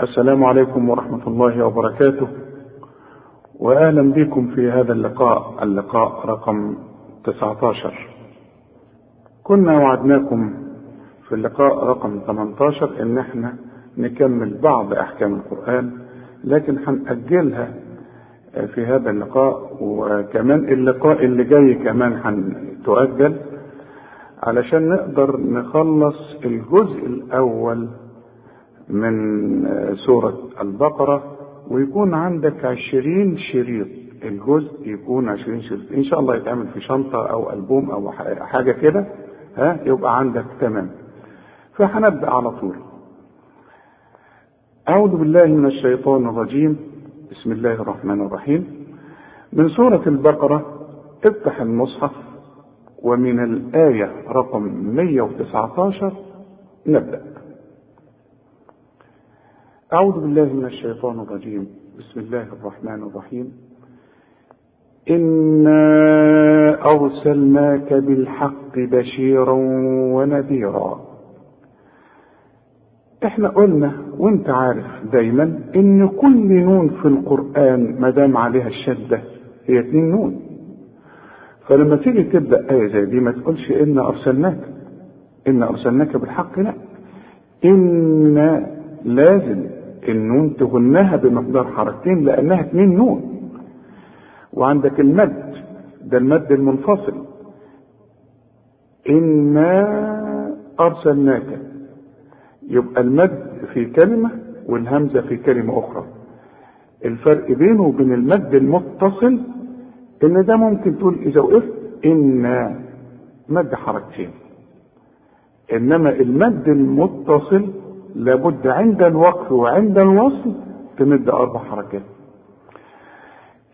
السلام عليكم ورحمة الله وبركاته. وأهلا بكم في هذا اللقاء اللقاء رقم 19 كنا وعدناكم في اللقاء رقم 18 إن إحنا نكمل بعض أحكام القرآن لكن هنأجلها في هذا اللقاء وكمان اللقاء اللي جاي كمان هتؤجل علشان نقدر نخلص الجزء الأول من سورة البقرة ويكون عندك عشرين شريط. الجزء يكون عشرين شريط. إن شاء الله يتعمل في شنطة أو ألبوم أو حاجة كده ها يبقى عندك. تمام. فهنبدأ على طول. أعوذ بالله من الشيطان الرجيم. بسم الله الرحمن الرحيم. من سورة البقرة افتح المصحف ومن الآية رقم 119 نبدأ. أعوذ بالله من الشيطان الرجيم. بسم الله الرحمن الرحيم. إنا أرسلناك بالحق بشيرا ونذيرا. إحنا قلنا وأنت عارف دايما إن كل نون في القرآن ما دام عليها الشدة هي اتنين نون. فلما تيجي تبدأ آية زي دي ما تقولش إن أرسلناك. إن أرسلناك بالحق لا. إن لازم النون تغنها بمقدار حركتين لأنها اتنين نون. وعندك المد ده المد المنفصل. إنا أرسلناك. يبقى المد في كلمة والهمزة في كلمة أخرى. الفرق بينه وبين المد المتصل إن ده ممكن تقول إذا وقفت إن مد حركتين. إنما المد المتصل لابد عند الوقف وعند الوصل تمد أربع حركات.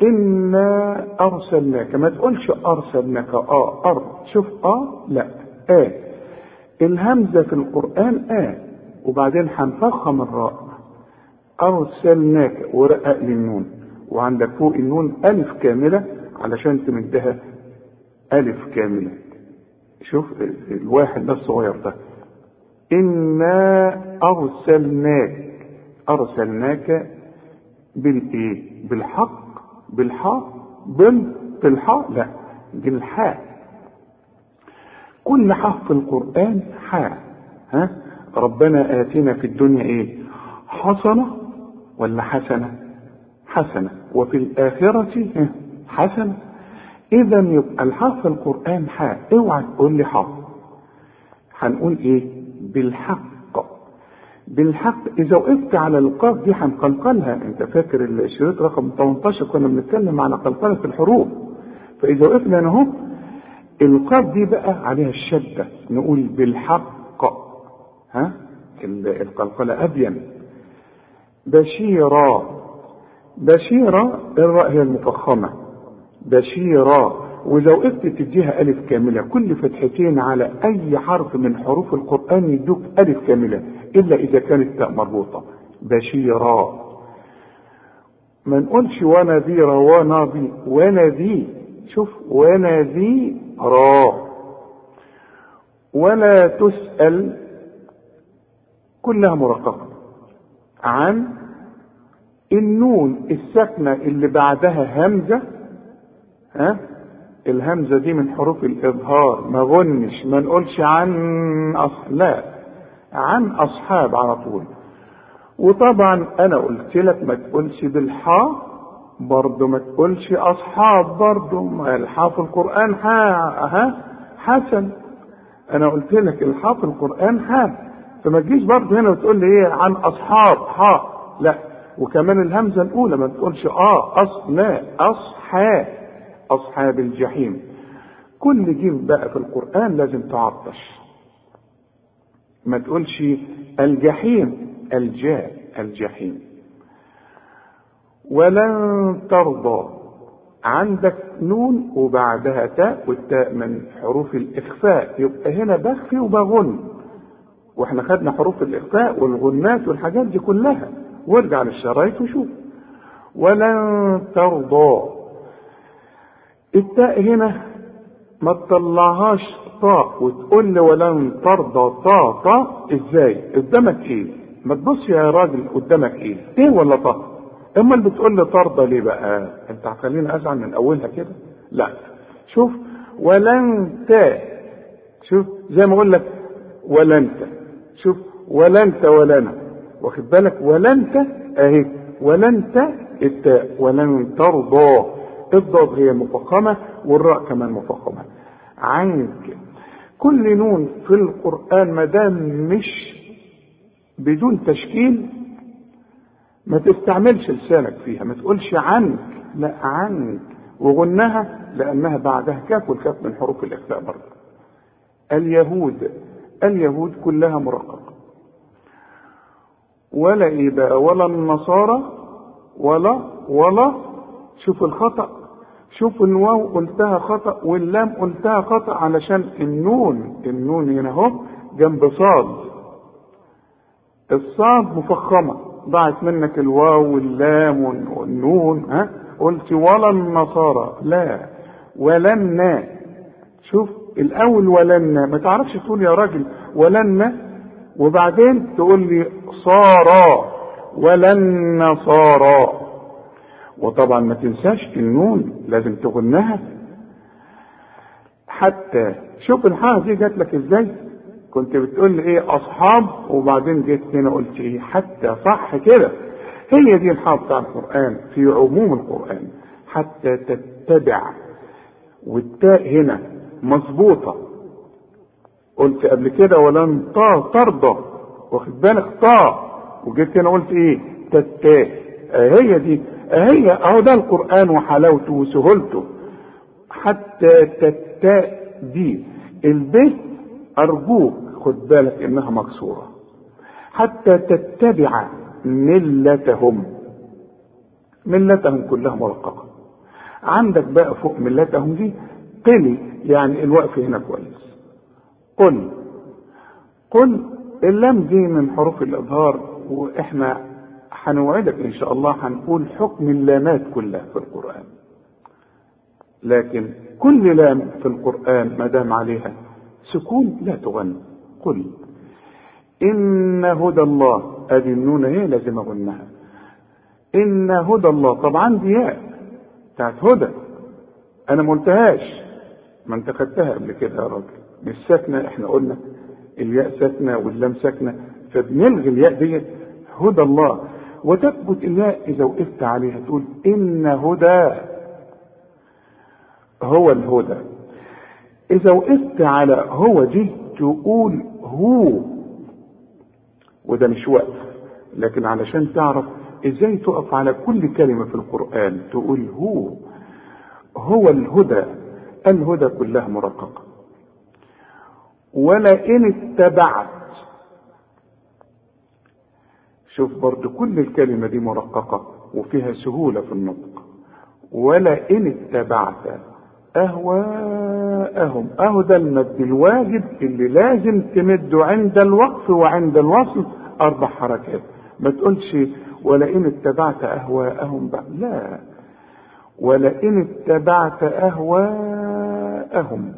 إنا أرسلناك ما تقولش أرسلناك آه أر شوف آه لا آه الهمزة في القرآن آه وبعدين هنفخم الراء أرسلناك ورقق للنون. وعندك فوق النون ألف كاملة علشان تمدها ألف كاملة. شوف الواحد ده الصغير ده. إنا أرسلناك أرسلناك بالإيه؟ بالحق بالحاء بال بالحاء لا بالحاء كل حرف القرآن حاء ها ربنا آتنا في الدنيا إيه؟ حسنة ولا حسنة؟ حسنة وفي الآخرة حسنة إذا يبقى الحرف القرآن حاء اوعى تقول لي حرف هنقول إيه؟ بالحق. بالحق. إذا وقفت على القاف دي هنقلقلها. أنت فاكر الشريط رقم 18 كنا بنتكلم على قلقلة الحروف. فإذا وقفنا هنا أهو. القاف دي بقى عليها الشدة. نقول بالحق. ها؟ القلقلة أبين. بشيرا بشيرا الراء هي المفخمة. بشيرا ولو وقفت تديها ألف كاملة كل فتحتين على أي حرف من حروف القرآن يدوك ألف كاملة إلا إذا كانت تاء مربوطة بشيرا ما نقولش ونذيرا ونذي ونذي شوف ونذي را. ولا تسأل كلها مرققة. عن النون الساكنة اللي بعدها همزة ها؟ الهمزة دي من حروف الإظهار. ما غنش ما نقولش عن أص... لا عن أصحاب على طول. وطبعا أنا قلت لك ما تقولش بالحاء برضه ما تقولش أصحاب برضه الحاء في القرآن حاء ها حسن. أنا قلت لك الحاء في القرآن حاء فما تجيش برضه هنا وتقول لي إيه عن أصحاب حاء لا. وكمان الهمزة الأولى ما تقولش آه أص لا أصحاب. أصحاب الجحيم. كل جيم بقى في القرآن لازم تعطش. ما تقولش الجحيم الجاء الجحيم. ولن ترضى. عندك نون وبعدها تاء والتاء من حروف الإخفاء. يبقى هنا بخفي وبغن. وإحنا خدنا حروف الإخفاء والغنات والحاجات دي كلها. وارجع للشرايط وشوف. ولن ترضى. التاء هنا ما تطلعهاش طاء وتقول لي ولن ترضى طاء طاء إزاي؟ قدامك إيه؟ ما تبص يا راجل قدامك إيه؟ إيه ولا طه امال بتقول لي ترضى ليه بقى؟ انت هتخليني ازعل من اولها كده؟ لا. شوف ولن ت شوف زي ما أقول لك ولا انت. شوف ولا انت ولا أنا. واخد بالك؟ ولا انت اهي. ولا انت التاء ولن ترضى الضاد هي مفخمة والراء كمان مفخمة. عنك كل نون في القرآن ما دام مش بدون تشكيل ما تستعملش لسانك فيها ما تقولش عنك لا عنك. وغنها لأنها بعدها كاف والكاف من حروف الإخفاء برضه. اليهود اليهود كلها مرققة. ولا إيه بقى ولا النصارى ولا ولا شوف الخطأ شوف الواو قلتها خطأ واللام قلتها خطأ علشان النون النون هنا أهو جنب صاد. الصاد مفخمة. ضاعت منك الواو واللام والنون ها؟ قلت ولا النصارى لا. ولن. شوف الأول ولن. ما تعرفش تقول يا راجل ولن. وبعدين تقول لي صارا ولن صارا وطبعا ما تنساش النون لازم تغنها حتى شوف الحاء دي جات لك إزاي؟ كنت بتقول لي إيه؟ أصحاب وبعدين جيت هنا قلت إيه؟ حتى صح كده. هي دي الحاء بتاع القرآن في عموم القرآن. حتى تتبع. والتاء هنا مظبوطة. قلت قبل كده ولن ترضى. واخد بالك؟ طا وجيت هنا قلت إيه؟ تتاء هي دي هي أهو ده القرآن وحلاوته وسهولته. حتى تتاء دي البيت أرجوك خد بالك إنها مكسورة. حتى تتبع ملتهم. ملتهم كلها مرققه عندك بقى فوق ملتهم دي قل يعني الوقف هنا كويس. قل. قل اللام دي من حروف الإظهار وإحنا هنوعدك إن شاء الله هنقول حكم اللامات كلها في القرآن. لكن كل لام في القرآن ما دام عليها سكون لا تغنى قل إن هدى الله ادي النون هي لازم اغنها إن هدى الله طبعا دي ياء بتاعت هدى. أنا ما قلتهاش. ما انت خدتها قبل كده يا راجل. مش ساكنة إحنا قلنا الياء ساكنة واللام ساكنة. فبنلغي الياء ديت. هدى الله. وتثبت الياء إذا وقفت عليها تقول إن هدى. هو الهدى. إذا وقفت على هو دي تقول هو. وده مش وقف. لكن علشان تعرف إزاي تقف على كل كلمة في القرآن تقول هو. هو الهدى. الهدى كلها مرققة. ولئن اتبعت شوف برضو كل الكلمة دي مرققة وفيها سهولة في النطق. ولئن اتبعت أهواءهم. أهو ده المد الواجب اللي لازم تمده عند الوقف وعند الوصل أربع حركات. ما تقولش ولئن اتبعت أهواءهم بقى. لا. ولئن اتبعت أهواءهم.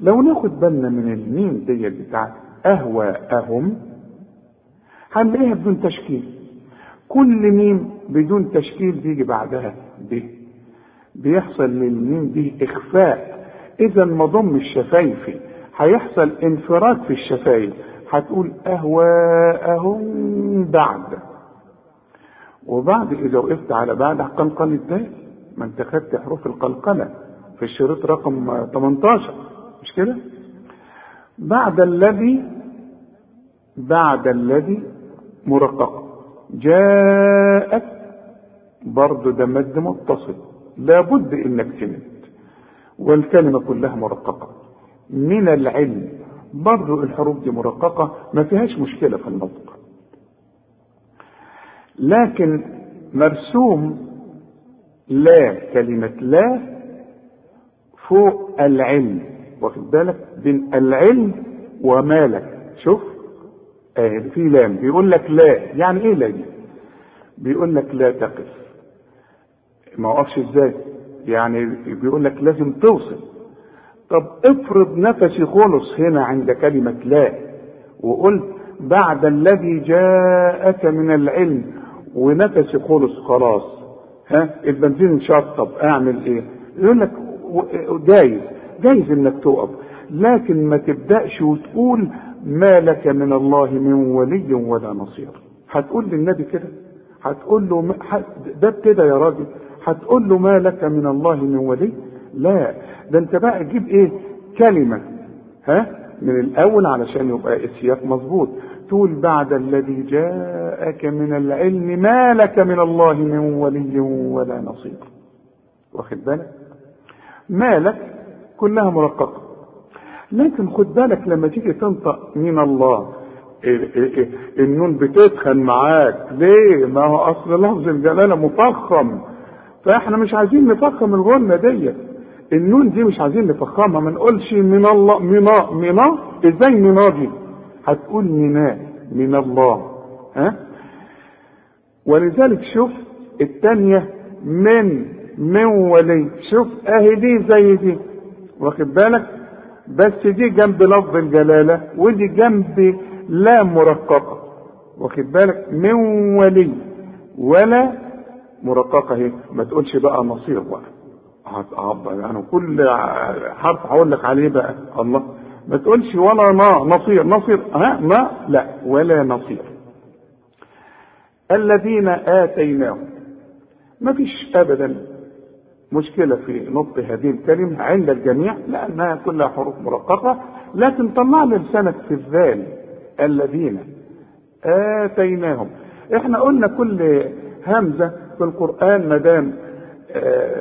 لو ناخد بالنا من الميم دي بتاعت أهواءهم هنلاقيها بدون تشكيل؟ كل ميم بدون تشكيل بيجي بعدها ب. بيحصل للميم دي إخفاء. اذا ما ضم الشفايفي هيحصل انفراد في الشفايف. هتقول أهواءهم بعد. وبعد إذا وقفت على بعد قلقل الدال. ما أنت خدت حروف القلقلة في الشريط رقم 18 مش كده؟ بعد الذي بعد الذي مرقق. جاءت برضه ده مد متصل لابد إنك تمد والكلمة كلها مرققة. من العلم. برضه الحروف دي مرققة. ما فيهاش مشكلة في النطق لكن مرسوم لا كلمة لا فوق العلم. واخد بالك؟ بين العلم ومالك. شوف. آه في لام. بيقول لك لا. يعني إيه لا دي بيقول لك لا تقف. ما وقفش إزاي؟ يعني بيقول لك لازم توصل. طب افرض نفسي خلص هنا عند كلمة لا وقلت بعد الذي جاءك من العلم ونفسي خلص خلاص ها؟ البنزين شطب أعمل إيه؟ يقول لك جايز. جايز إنك تقف. لكن ما تبدأش وتقول ما لك من الله من ولي ولا نصير. هتقول للنبي كده. هتقول له ده كده يا راجل. هتقول له ما لك من الله من ولي؟ لا. ده انت بقى تجيب إيه؟ كلمة. ها؟ من الأول علشان يبقى السياق مظبوط. تقول بعد الذي جاءك من العلم ما لك من الله من ولي ولا نصير. واخد بالك؟ مالك كلها مرققه لكن خد بالك لما تيجي تنطق من الله النون بتدخل معاك. ليه؟ ما هو أصل لفظ الجلالة مفخم. فإحنا مش عايزين نفخم الغنة ديت. النون دي مش عايزين نفخمها. ما نقولش من الله منا منا إزاي منا دي؟ هتقول منا من الله. ها؟ ولذلك شوف الثانية من من ولي. شوف أهي دي زي دي. واخد بالك؟ بس دي جنب لفظ الجلالة ودي جنب لا مرققة. واخد بالك؟ من ولي ولا مرققة اهي ما تقولش بقى نصير بقى. أنا كل حرف هقول لك عليه بقى. الله. ما تقولش ولا ما نصير. نصير. ها؟ ما؟ لا. ولا نصير. الذين آتيناهم. ما فيش أبدا. مشكلة في نطق هذه الكلمة عند الجميع لأنها كلها حروف مرققة لكن طلع لسانك في الذال الذين آتيناهم. إحنا قلنا كل همزة في القرآن ما دام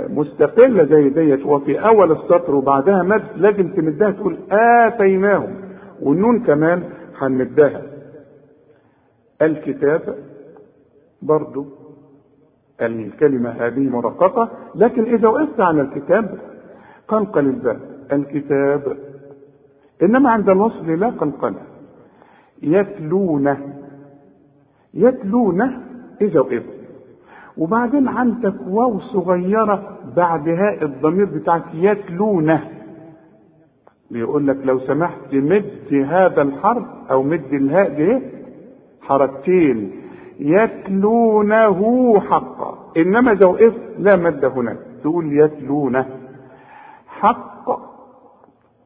مستقلة زي ديت وفي أول السطر وبعدها مد لازم تمدها تقول آتيناهم والنون كمان هنمدها. الكتاب برضو الكلمة هذه مرققة لكن إذا وقفت على الكتاب قلقل الباء الكتاب. إنما عند الوصل لا قلقلة يتلونه يتلونه إذا وقفت وبعدين عندك واو صغيرة بعد هاء الضمير بتاعك يتلونه بيقول لك لو سمحت مد هذا الحرف أو مد الهاء دي حركتين. يتلونه حقا. إنما اذا وقفت لا مد هناك. تقول يتلونه حق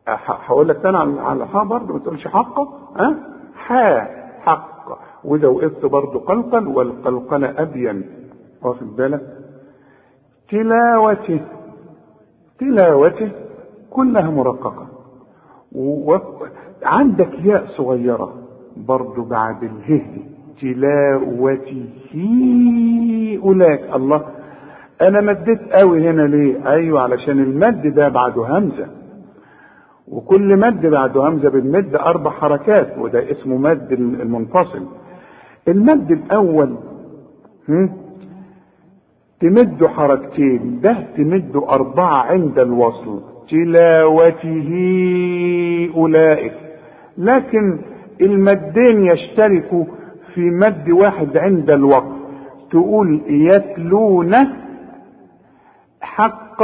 هقول لك تاني على الحاء برضه ما تقولش حقا ها؟ حاء حق. واذا وقفت برضه قلقل والقلقله أبين. واخد بالك؟ تلاوته. تلاوته كلها مرققة. وعندك ياء صغيرة برضو بعد اله تلاوته أولئك. الله أنا مديت قوي هنا ليه؟ أيوة علشان المد ده بعده همزة. وكل مد بعده همزة بنمد أربع حركات وده اسمه مد المنفصل. المد الأول هم؟ تمد حركتين ده تمد أربعة عند الوصل. تلاوته أولئك. لكن المدين يشتركوا في مد واحد عند الوقف تقول يتلون حق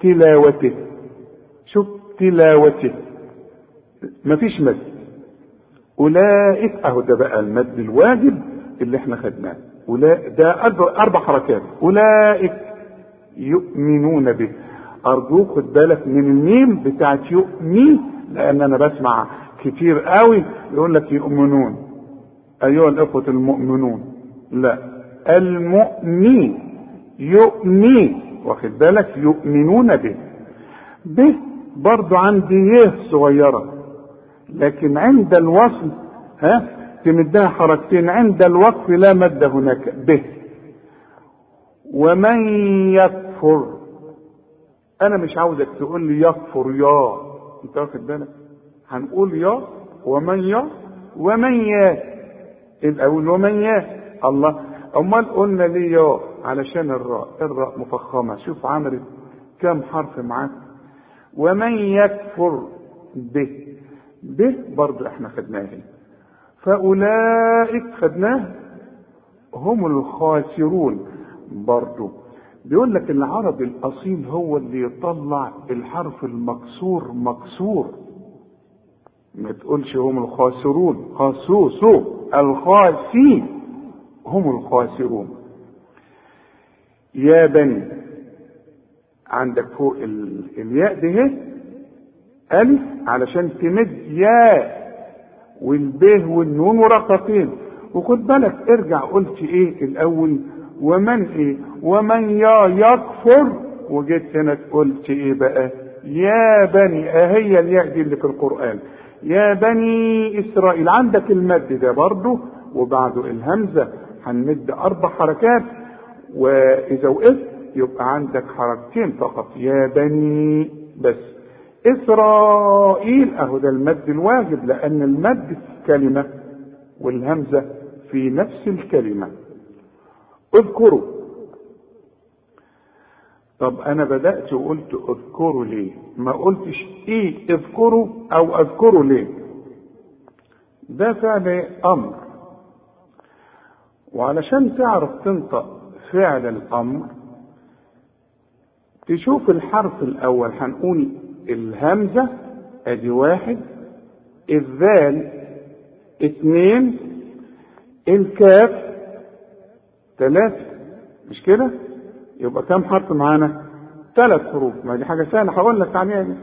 تلاوته. شوف تلاوته. مفيش مد. أولئك أهو ده بقى المد الواجب اللي إحنا خدناه. أولئك ده أربع حركات. أولئك يؤمنون به. أرجوك خد بالك من الميم بتاعت يؤمن لأن أنا بسمع كتير قوي يقول لك يؤمنون. أيها الإخوة المؤمنون لا المؤمن يؤمن واخد بالك؟ يؤمنون به. به برضو عندي يه صغيرة لكن عند الوصل ها تمدها حركتين عند الوقف لا مد هناك به. ومن يكفر أنا مش عاوزك تقول لي يكفر يا. أنت واخد بالك؟ هنقول يا ومن يا ومن يا الأول ومن يا الله. أمال قلنا ليه يا علشان الراء. الراء مفخمة. شوف عملت كم حرف معاك. ومن يكفر به. به برضه إحنا خدناها هنا. فأولئك خدناه. هم الخاسرون برضو. بيقول لك العربي الأصيل هو اللي يطلع الحرف المكسور مكسور. ما تقولش هم الخاسرون. خاسوسو. الخاسي هم الخاسرون. يا بني عندك فوق ال... الياء اهي. ألف علشان تمد ياء والب والنون مرققين وخد بالك ارجع قلت إيه الأول؟ ومن إيه؟ ومن يا يكفر. وجيت هنا قلت إيه بقى؟ يا بني اهي الياء دي اللي في القرآن. يا بني إسرائيل عندك المد ده برضه وبعده الهمزة هنمد أربع حركات وإذا وقفت يبقى عندك حركتين فقط. يا بني بس. إسرائيل أهو ده المد الواجب لأن المد في كلمة والهمزة في نفس الكلمة. اذكروا طب أنا بدأت وقلت اذكروا ليه؟ ما قلتش إيه اذكروا أو أذكروا ليه؟ ده فعل أمر. وعلشان تعرف تنطق فعل الأمر تشوف الحرف الأول هنقول الهمزة أدي واحد الذال اتنين الكاف ثلاثة مش كده؟ يبقى كم حرف معانا؟ ثلاث حروف. ما دي حاجة سهلة. هقول لك عليها دي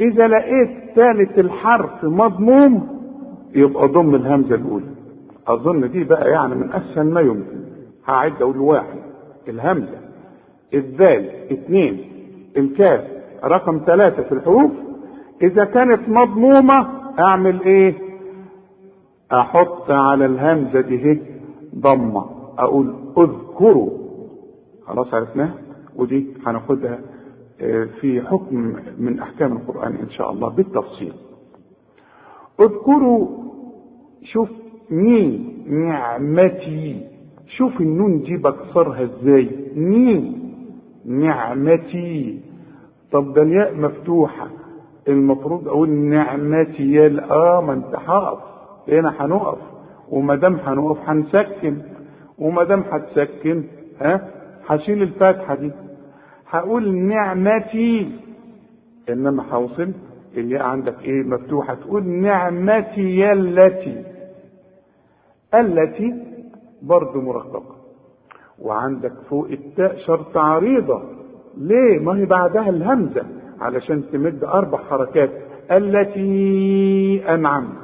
إذا لقيت ثالث الحرف مضموم يبقى ضم الهمزة الأولى. أظن دي بقى يعني من أسهل ما يمكن. هعد أقول واحد. الهمزة. الذال. اثنين. الكاف. رقم ثلاثة في الحروف. إذا كانت مضمومة أعمل إيه؟ أحط على الهمزة دي ضمة. أقول اذكروا خلاص عرفناها ودي هناخدها في حكم من أحكام القرآن إن شاء الله بالتفصيل. اذكروا شوف مين نعمتي. شوف النون دي بكسرها إزاي؟ مين نعمتي؟ طب ده الياء مفتوحة. المفروض أقول نعمتي يا آه ما أنت هقف هنا هنقف. وما دام هنقف هنسكن. وما دام هتسكن ها؟ هشيل الفتحة دي. هقول نعمتي. إنما هوصل الياء عندك إيه مفتوحة. تقول نعمتي التي. التي برضه مرققة. وعندك فوق التاء شرط عريضة. ليه؟ ما هي بعدها الهمزة. علشان تمد أربع حركات. التي أنعمت.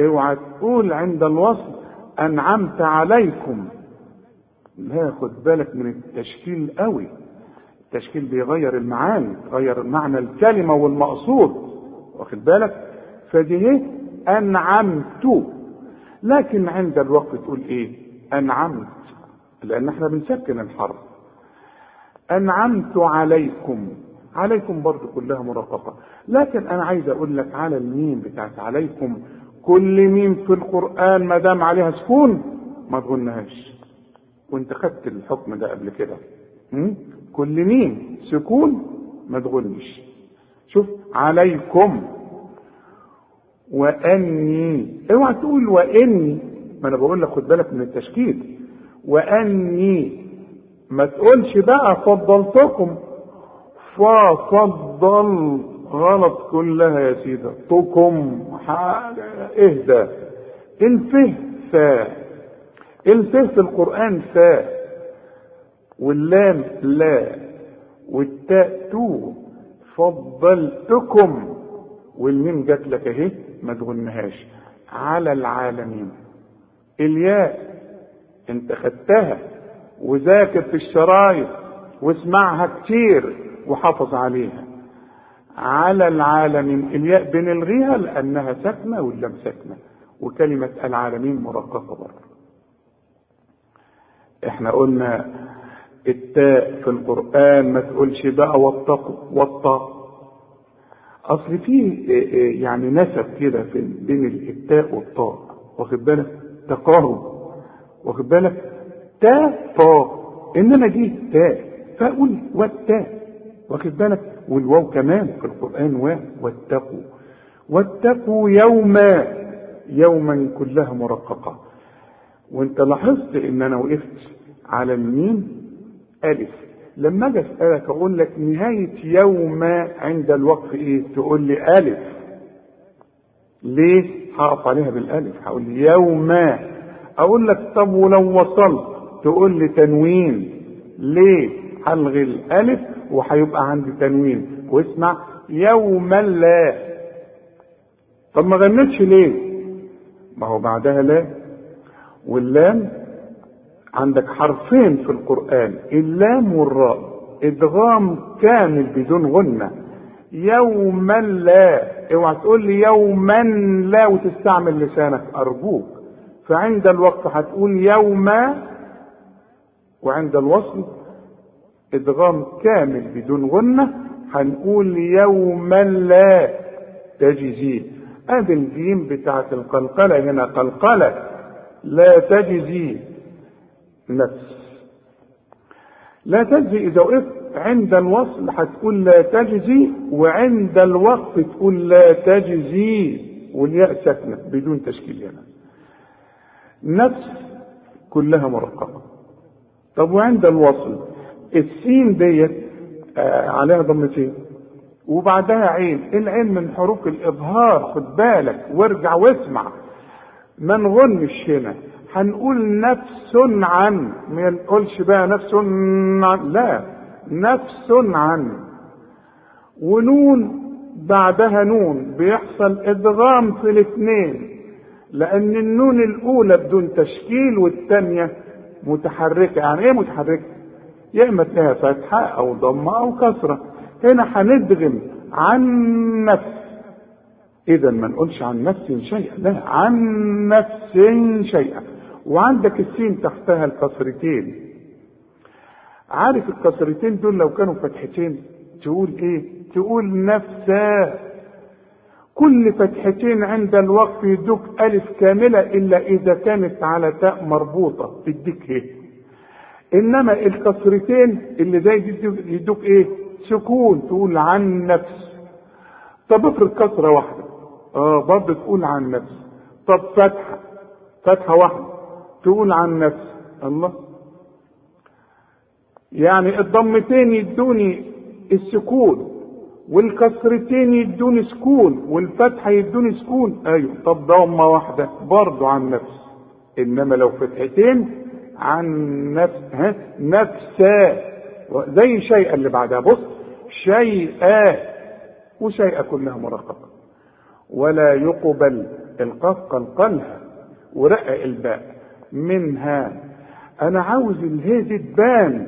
اوعى تقول عند الوصل أنعمت عليكم. لا خد بالك من التشكيل قوي. التشكيل بيغير المعاني غير معنى الكلمة والمقصود. واخد بالك؟ فدي هي أنعمت. لكن عند الوقت تقول إيه؟ أنعمت. لأن إحنا بنسكن الحرف أنعمت عليكم. عليكم برضو كلها مرققة. لكن أنا عايز أقول لك على الميم بتاعت عليكم. كل ميم في القرآن ما دام عليها سكون ما تغنهاش. وانت خدت الحكم ده قبل كده. كل ميم سكون ما تغنش شوف عليكم. وأني اوعى تقول وأني ما أنا بقول لك خد بالك من التشكيل. وأني ما تقولش بقى فضلتكم. ففضل غلط كلها يا سيدة تكم حاجة اهدى. الفه الفه في القرآن فا واللام لا والتاء تو فضلتكم والميم جات لك اهي ما تغنهاش على العالمين الياء انت خدتها وذاكر في الشرايط واسمعها كتير وحافظ عليها على العالمين الياء بنلغيها لأنها ساكنة واللام ساكنة وكلمة العالمين مرققة برضه. إحنا قلنا التاء في القرآن ما تقولش بقى واتقوا والطاء أصل في يعني نسب كده في بين التاء والطاء. واخد بالك؟ تقارب. واخد بالك؟ تاء طاء إنما دي تاء. فاقول والتاء واخد بالك؟ والواو كمان في القرآن و واتقوا. واتقوا يوما. يوما كلها مرققة. وانت لاحظت إن أنا وقفت على الميم ألف. لما أجي أسألك أقول لك نهاية يوم عند الوقف إيه؟ تقول لي ألف. ليه؟ هقف عليها بالألف. هقول يوما أقول لك طب ولو وصلت؟ تقول لي تنوين. ليه؟ هلغي الألف وهيبقى عندي تنوين. واسمع يوما لا. طب ما غنتش ليه؟ ما هو بعدها لا. واللام عندك حرفين في القرآن اللام والراء إدغام كامل بدون غنة. يوما لا اوعى تقول لي يوما لا وتستعمل لسانك أرجوك. فعند الوقت هتقول يوما وعند الوصل إدغام كامل بدون غنة. هنقول يوما لا تجزي. ادي الجيم بتاعت القلقلة هنا قلقلة. لا تجزي. نفس. لا تجزي اذا وقفت عند الوصل هتقول لا تجزي وعند الوقف تقول لا تجزي والياء ساكنة بدون تشكيل هنا. نفس كلها مرققة. طب وعند الوصل؟ السين ديت آه عليها ضمتين وبعدها عين. العين من حروف الإظهار خد بالك وارجع واسمع. ما نغنش هنا. هنقول نفس عن ما نقولش بقى نفس عن لا نفس عن. ونون بعدها نون بيحصل إدغام في الاثنين لأن النون الأولى بدون تشكيل والثانية متحركة. يعني إيه متحركة؟ يا إما تلاقيها فتحة أو ضمة أو كسرة. هنا هندغم عن نفس. اذا ما نقولش عن نفس شيئا لا عن نفس شيئا. وعندك السين تحتها الكسرتين عارف الكسرتين دول لو كانوا فتحتين تقول إيه؟ تقول نفسا كل فتحتين عند الوقف يدوك ألف كاملة إلا إذا كانت على تاء مربوطة. تديك إيه؟ إنما الكسرتين اللي زي دي يدوك إيه؟ سكون. تقول عن نفس. طب افرض كسرة واحدة. آه برضه تقول عن نفس. طب فتحة. فتحة واحدة. تقول عن نفس. الله. يعني الضمتين يدوني السكون والكسرتين يدوني سكون والفتحة يدوني سكون. أيوه. طب ضمة واحدة برضو عن نفس. إنما لو فتحتين عن نفس ها نفسا. زي شيئا اللي بعدها. بص شيئا وشيئا كلها مرققة. ولا يقبل القاف قلقلها ورقق الباء. منها. أنا عاوز الهي دي تبان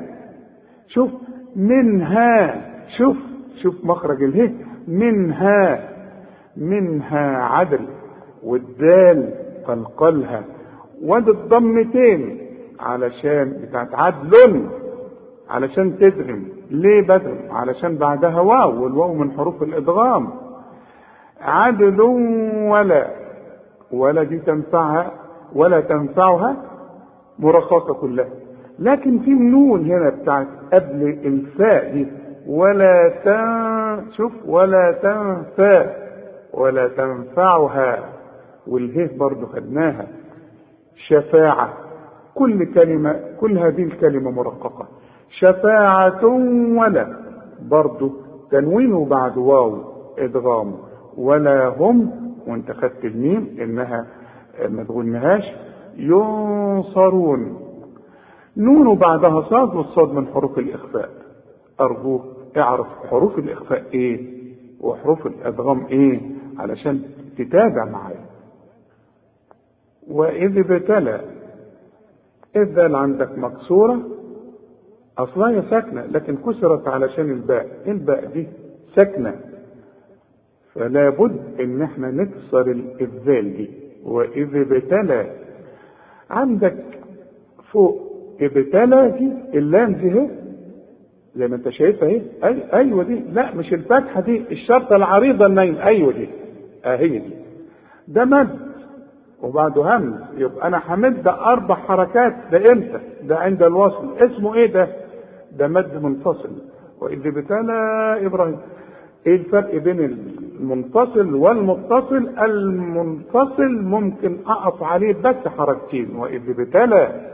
شوف منها. شوف شوف مخرج الهي منها. منها عدل والدال قلقلها وادي الضمتين علشان بتاعت عدل علشان تدغم ليه بدغم علشان بعدها واو والواو من حروف الإدغام. عدل ولا ولا دي تنفعها؟ ولا تنفعها مرخصة كلها لكن في نون هنا بتاعت قبل الفاء دي ولا تن شوف ولا تنفع ولا تنفعها. والهيه برضو خدناها. شفاعة. كل كلمة كل هذه الكلمة مرققة. شفاعة ولا. برضو تنوين بعد واو ادغام ولا هم وانت خدت الميم إنها ما تغنهاش ينصرون. نون بعدها صاد والصاد من حروف الإخفاء. أرجوك اعرف حروف الإخفاء إيه وحروف الأدغام إيه علشان تتابع معايا. وإذ ابتلى إذا عندك مكسورة أصلها هي ساكنة لكن كسرت علشان الباء. الباء دي ساكنة. فلا بد إن إحنا نكسر الإذال دي. وإذ ابتلى. عندك فوق ابتلى دي اللام دي اهي. زي ما انت شايفها اهي. أي أيوه دي. لا مش الفتحه دي الشرطة العريضة النايم أيوه دي. أهي دي. ده مد وبعده همز يبقى أنا همد أربع حركات. ده إمتى؟ ده عند الوصل. اسمه إيه ده؟ ده مد منفصل. وإذ ابتلى إبراهيم. إيه الفرق بين المنفصل والمتصل المنفصل ممكن أقف عليه بس حركتين واذ ابتلى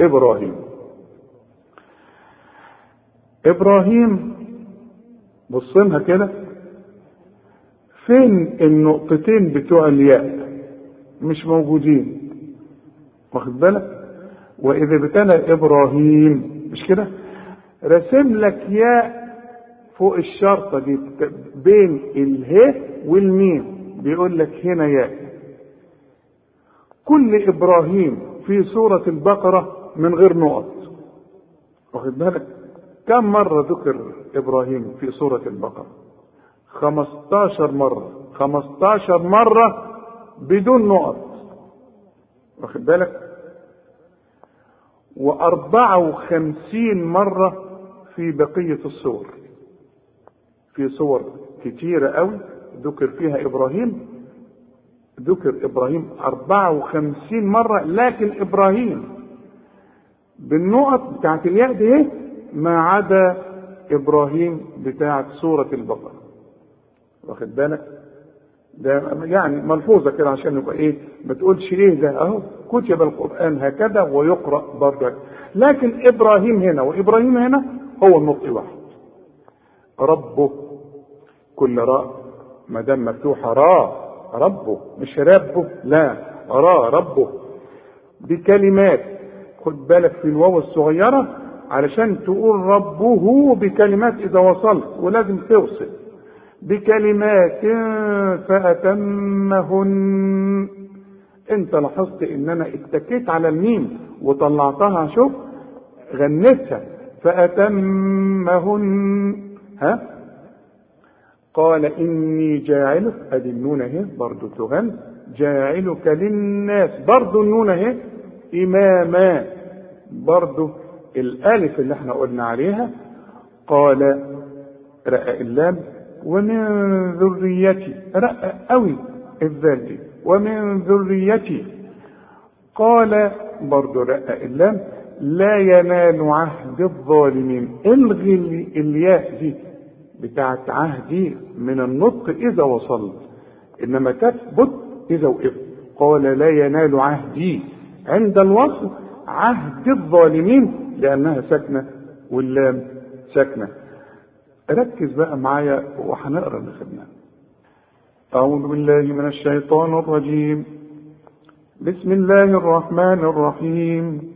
إبراهيم. إبراهيم بصينها كده. فين النقطتين بتوع الياء؟ مش موجودين. واخد بالك؟ وإذا ابتلى إبراهيم مش كده؟ رسم لك ياء فوق الشرطة دي بين اله والميم بيقول لك هنا ياء كل إبراهيم في سورة البقرة من غير نقط. واخد بالك؟ كم مرة ذكر إبراهيم في سورة البقرة؟ 15 مرة. 15 مرة بدون نقط. واخد بالك؟ وأربعة وخمسين مرة في بقية الصور في صور كتيرة قوي ذكر فيها إبراهيم. ذكر إبراهيم أربعة وخمسين مرة لكن إبراهيم بالنقط بتاعت الياء دي ما عدا إبراهيم بتاعت سورة البقرة. واخد بالك؟ ده يعني ملحوظه كده عشان يبقى إيه؟ ما تقولش إيه ده أهو. كتب القرآن هكذا ويقرأ برضك لكن إبراهيم هنا وإبراهيم هنا هو النطق واحد ربه كل راء ما دام مفتوحه راء ربه مش ربه لا راء ربه. بكلمات خد بالك في الواو الصغيرة علشان تقول ربه بكلمات إذا وصلت ولازم توصل. بكلمات فأتمهن. أنت لاحظت إن أنا اتكيت على الميم وطلعتها شوف غنيتها فأتمهن. ها؟ قال إني جاعلك أدي النون أهي برضه تغن جاعلك للناس برضه النون أهي إماما برضه الألف اللي إحنا قلنا عليها. قال رأى اللام ومن ذريتي رأى قوي الذال دي ومن ذريتي. قال برضه رأى اللام لا ينال عهد الظالمين إلغي الياء دي بتاعت عهدي من النطق إذا وصلت. إنما تثبت إذا وقفت. قال لا ينال عهدي. عند الوصل عهد الظالمين لأنها ساكنة واللام ساكنة. ركز بقى معايا وهنقرا اللي خدناه. أعوذ بالله من الشيطان الرجيم. بسم الله الرحمن الرحيم.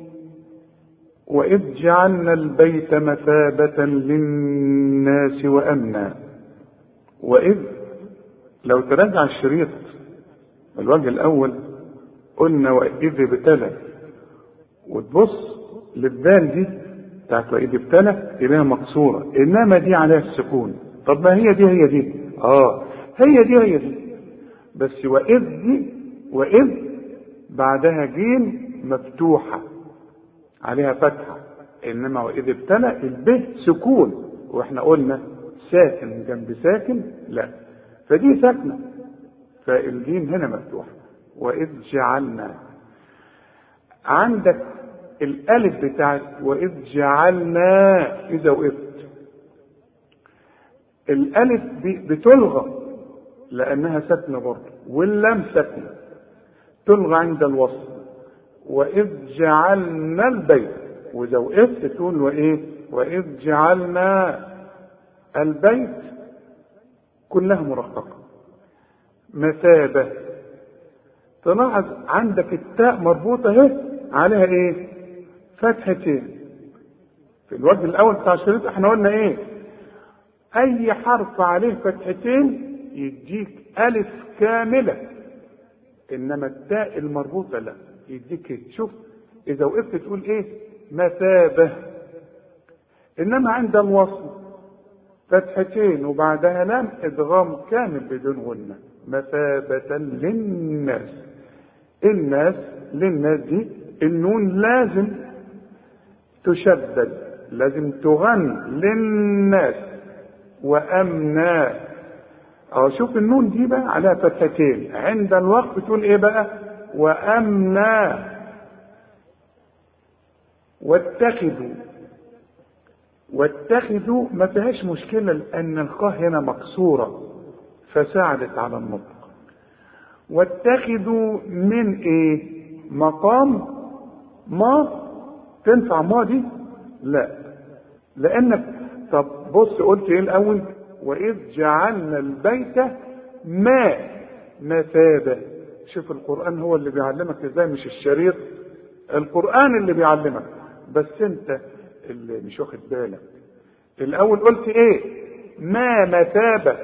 وإذ جعلنا البيت مثابة للناس وأمنا. وإذ لو تراجع الشريط الوجه الأول قلنا وإذ ابتلى. وتبص للذال دي بتاعت وإذ ابتلى تلاقيها مكسوره إنما دي عليها السكون. طب ما هي دي هي دي. آه هي دي هي دي. بس وإذ دي وإذ بعدها جيم مفتوحة. عليها فتحة. إنما وإذ ابتلى الب سكون وإحنا قلنا ساكن جنب ساكن لا. فدي ساكنة. فالجيم هنا مفتوحه وإذ جعلنا. عندك الألف بتاعت وإذ جعلنا. إذا وقفت. الألف بتلغى لأنها ساكنة برضه واللام ساكنة. تلغى عند الوصل وإذ جعلنا البيت وإذا وقفت تقول وإيه؟ وإذ جعلنا البيت كلها مرققة. مثابة. تلاحظ عندك التاء مربوطة اهي عليها إيه؟ فتحتين. في الوجه الأول بتاع الشريط إحنا قلنا إيه؟ أي حرف عليه فتحتين يديك ألف كاملة إنما التاء المربوطة لا. يديك شوف إذا وقفت تقول إيه؟ مثابة. إنما عند الوصل. فتحتين وبعدها لام إدغام كامل بدون غنة. مثابة للناس. الناس للناس دي النون لازم تشدد لازم تغن للناس. وامنا آه شوف النون دي بقى عليها فتحتين. عند الوقف تقول إيه بقى؟ وامنا واتخذوا واتخذوا ما فيهاش مشكلة لأن الخاء هنا مكسورة فساعدت على النطق. واتخذوا من إيه؟ مقام؟ ما؟ تنفع ما دي؟ لا. لأنك طب بص قلت إيه الأول؟ وإذ جعلنا البيت ما مثابة شوف القرآن هو اللي بيعلمك إزاي مش الشريط. القرآن اللي بيعلمك. بس أنت اللي مش واخد بالك. الأول قلت إيه؟ ما مثابة.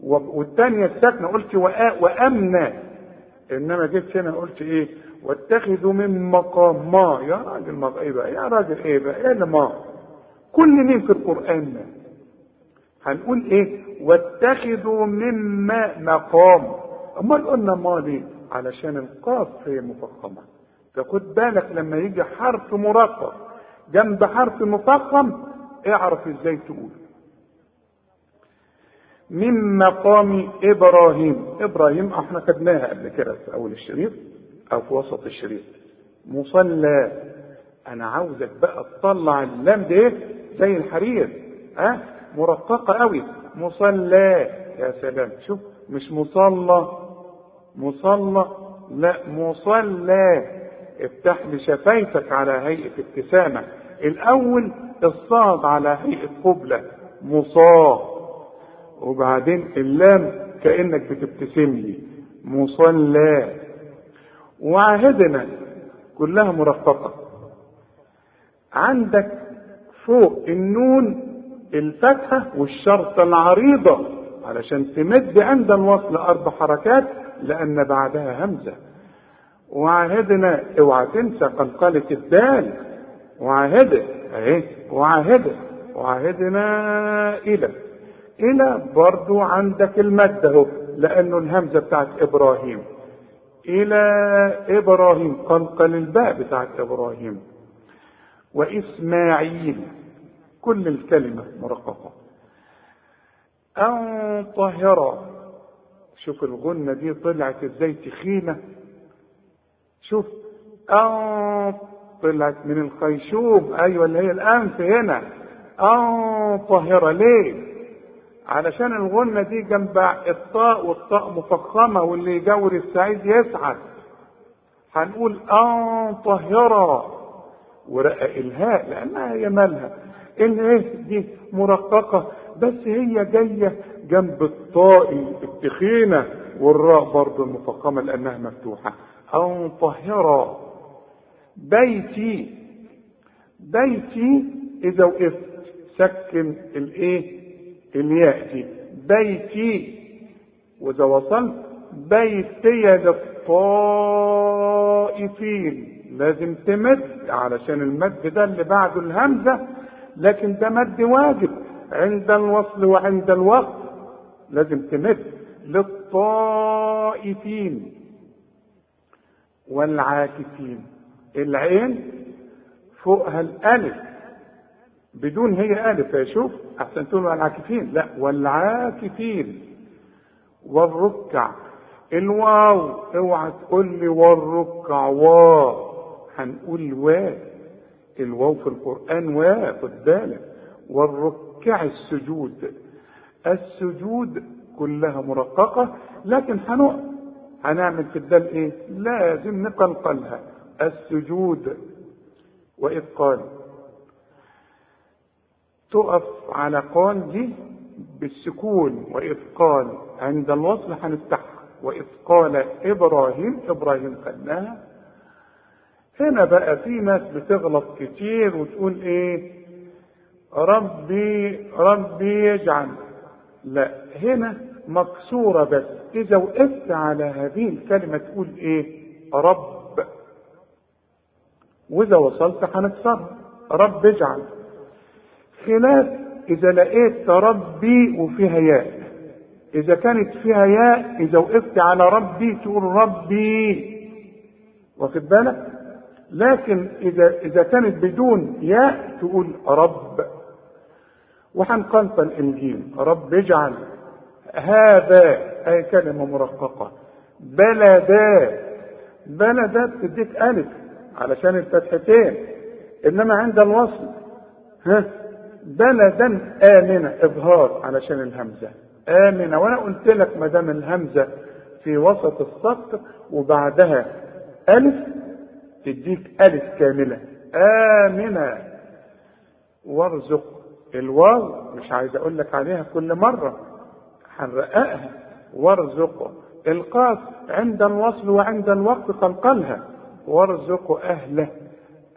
والثانية الساكنة قلت وأمنا إنما جيت هنا قلت إيه؟ واتخذوا من مقام ما. يا راجل ما إيه بقى؟ يا راجل إيه بقى؟ إيه ما؟ كل مين في القرآن ده؟ هنقول إيه؟ واتخذوا من ما مقام. أمال قلنا ما ليه علشان القاف هي مفخمة. فخد بالك لما يجي حرف مرقق جنب حرف مفخم اعرف إزاي تقول. من مقام إبراهيم. إبراهيم إحنا خدناها قبل كده في أول الشريط أو في وسط الشريط مصلى. أنا عاوزك بقى تطلع اللام ده زي الحرير. ها؟ مرققة قوي. مصلى. يا سلام. شوف مش مصلى. مصلى. لا مصلى. افتح لي شفايفك على هيئة ابتسامة. الأول الصاد على هيئة قبلة. مصاه وبعدين اللام كأنك بتبتسم لي. مصلى. وعهدنا كلها مرققه عندك فوق النون الفتحه والشرطة العريضة. علشان تمد عند الوصل أربع حركات لأن بعدها همزة. وعهدنا اوعى تنسى قلقله الدال. وعهده اهي وعهده وعهدنا إلى. إلى برضو عندك المد اهو لأنه الهمزة بتاعت إبراهيم. إلى إبراهيم قلقل الباء بتاعت إبراهيم. وإسماعيل كل الكلمة مرققة. أن طهر شوف الغنة دي طلعت إزاي تخينة. شوف ان طلعت من الخيشوم. أيوه اللي هي الانف هنا. ان طاهرة ليه؟ علشان الغنة دي جنب الطاء والطاء مفخمة واللي يجور السعيد يسعد. هنقول ان طاهرة. ورقق إلهاء لأنها هي مالها. الايه دي مرققة بس هي جاية جنب الطاء التخينة والراء برضه المفخمة لأنها مفتوحة. ان طاهرة بيتي بيتي إذا وقفت سكن الإيه؟ الياء دي. بيتي وإذا وصلت بيتي للطائفين. لازم تمد علشان المد ده اللي بعده الهمزة لكن ده مد واجب. عند الوصل وعند الوقت لازم تمد للطائفين والعاكفين. العين فوقها الألف بدون هي ألف يا شوف احسن تقول العاكفين. لا والعاكفين. والركع. الواو اوعى تقول لي والركع واو. هنقول وا. الواو في القرآن وا خد بالك. والركع السجود. السجود كلها مرققة لكن هنقف هنعمل في الدال إيه؟ لازم نقلقلها. السجود واذ قال تقف على قال دي بالسكون واذ قال عند الوصل هنفتحها واذ قال إبراهيم. إبراهيم خدناها هنا بقى في ناس بتغلط كتير وتقول إيه؟ ربي ربي يجعل لا هنا مكسورة بس. إذا وقفت على هذه الكلمة تقول إيه؟ رب. وإذا وصلت هنكسرها. رب اجعل. خلاف إذا لقيت ربي وفيها ياء. إذا كانت فيها ياء إذا وقفت على ربي تقول ربي. واخد بالك؟ لكن إذا إذا كانت بدون ياء تقول رب. وهنقلت الإنجيل رب اجعل هذا أي كلمة مرققة. بلدا بلدا بتديك ألف علشان الفتحتين إنما عند الوصل. ها؟ بلدا آمنة إظهار علشان الهمزة. آمنة وأنا قلت لك ما دام الهمزة في وسط السطر وبعدها ألف تديك ألف كاملة. آمنة. وارزق الواو مش عايز أقول لك عليها كل مرة. هنرققها وارزق القاف عند الوصل وعند الوقت قلقلها وارزق أهله.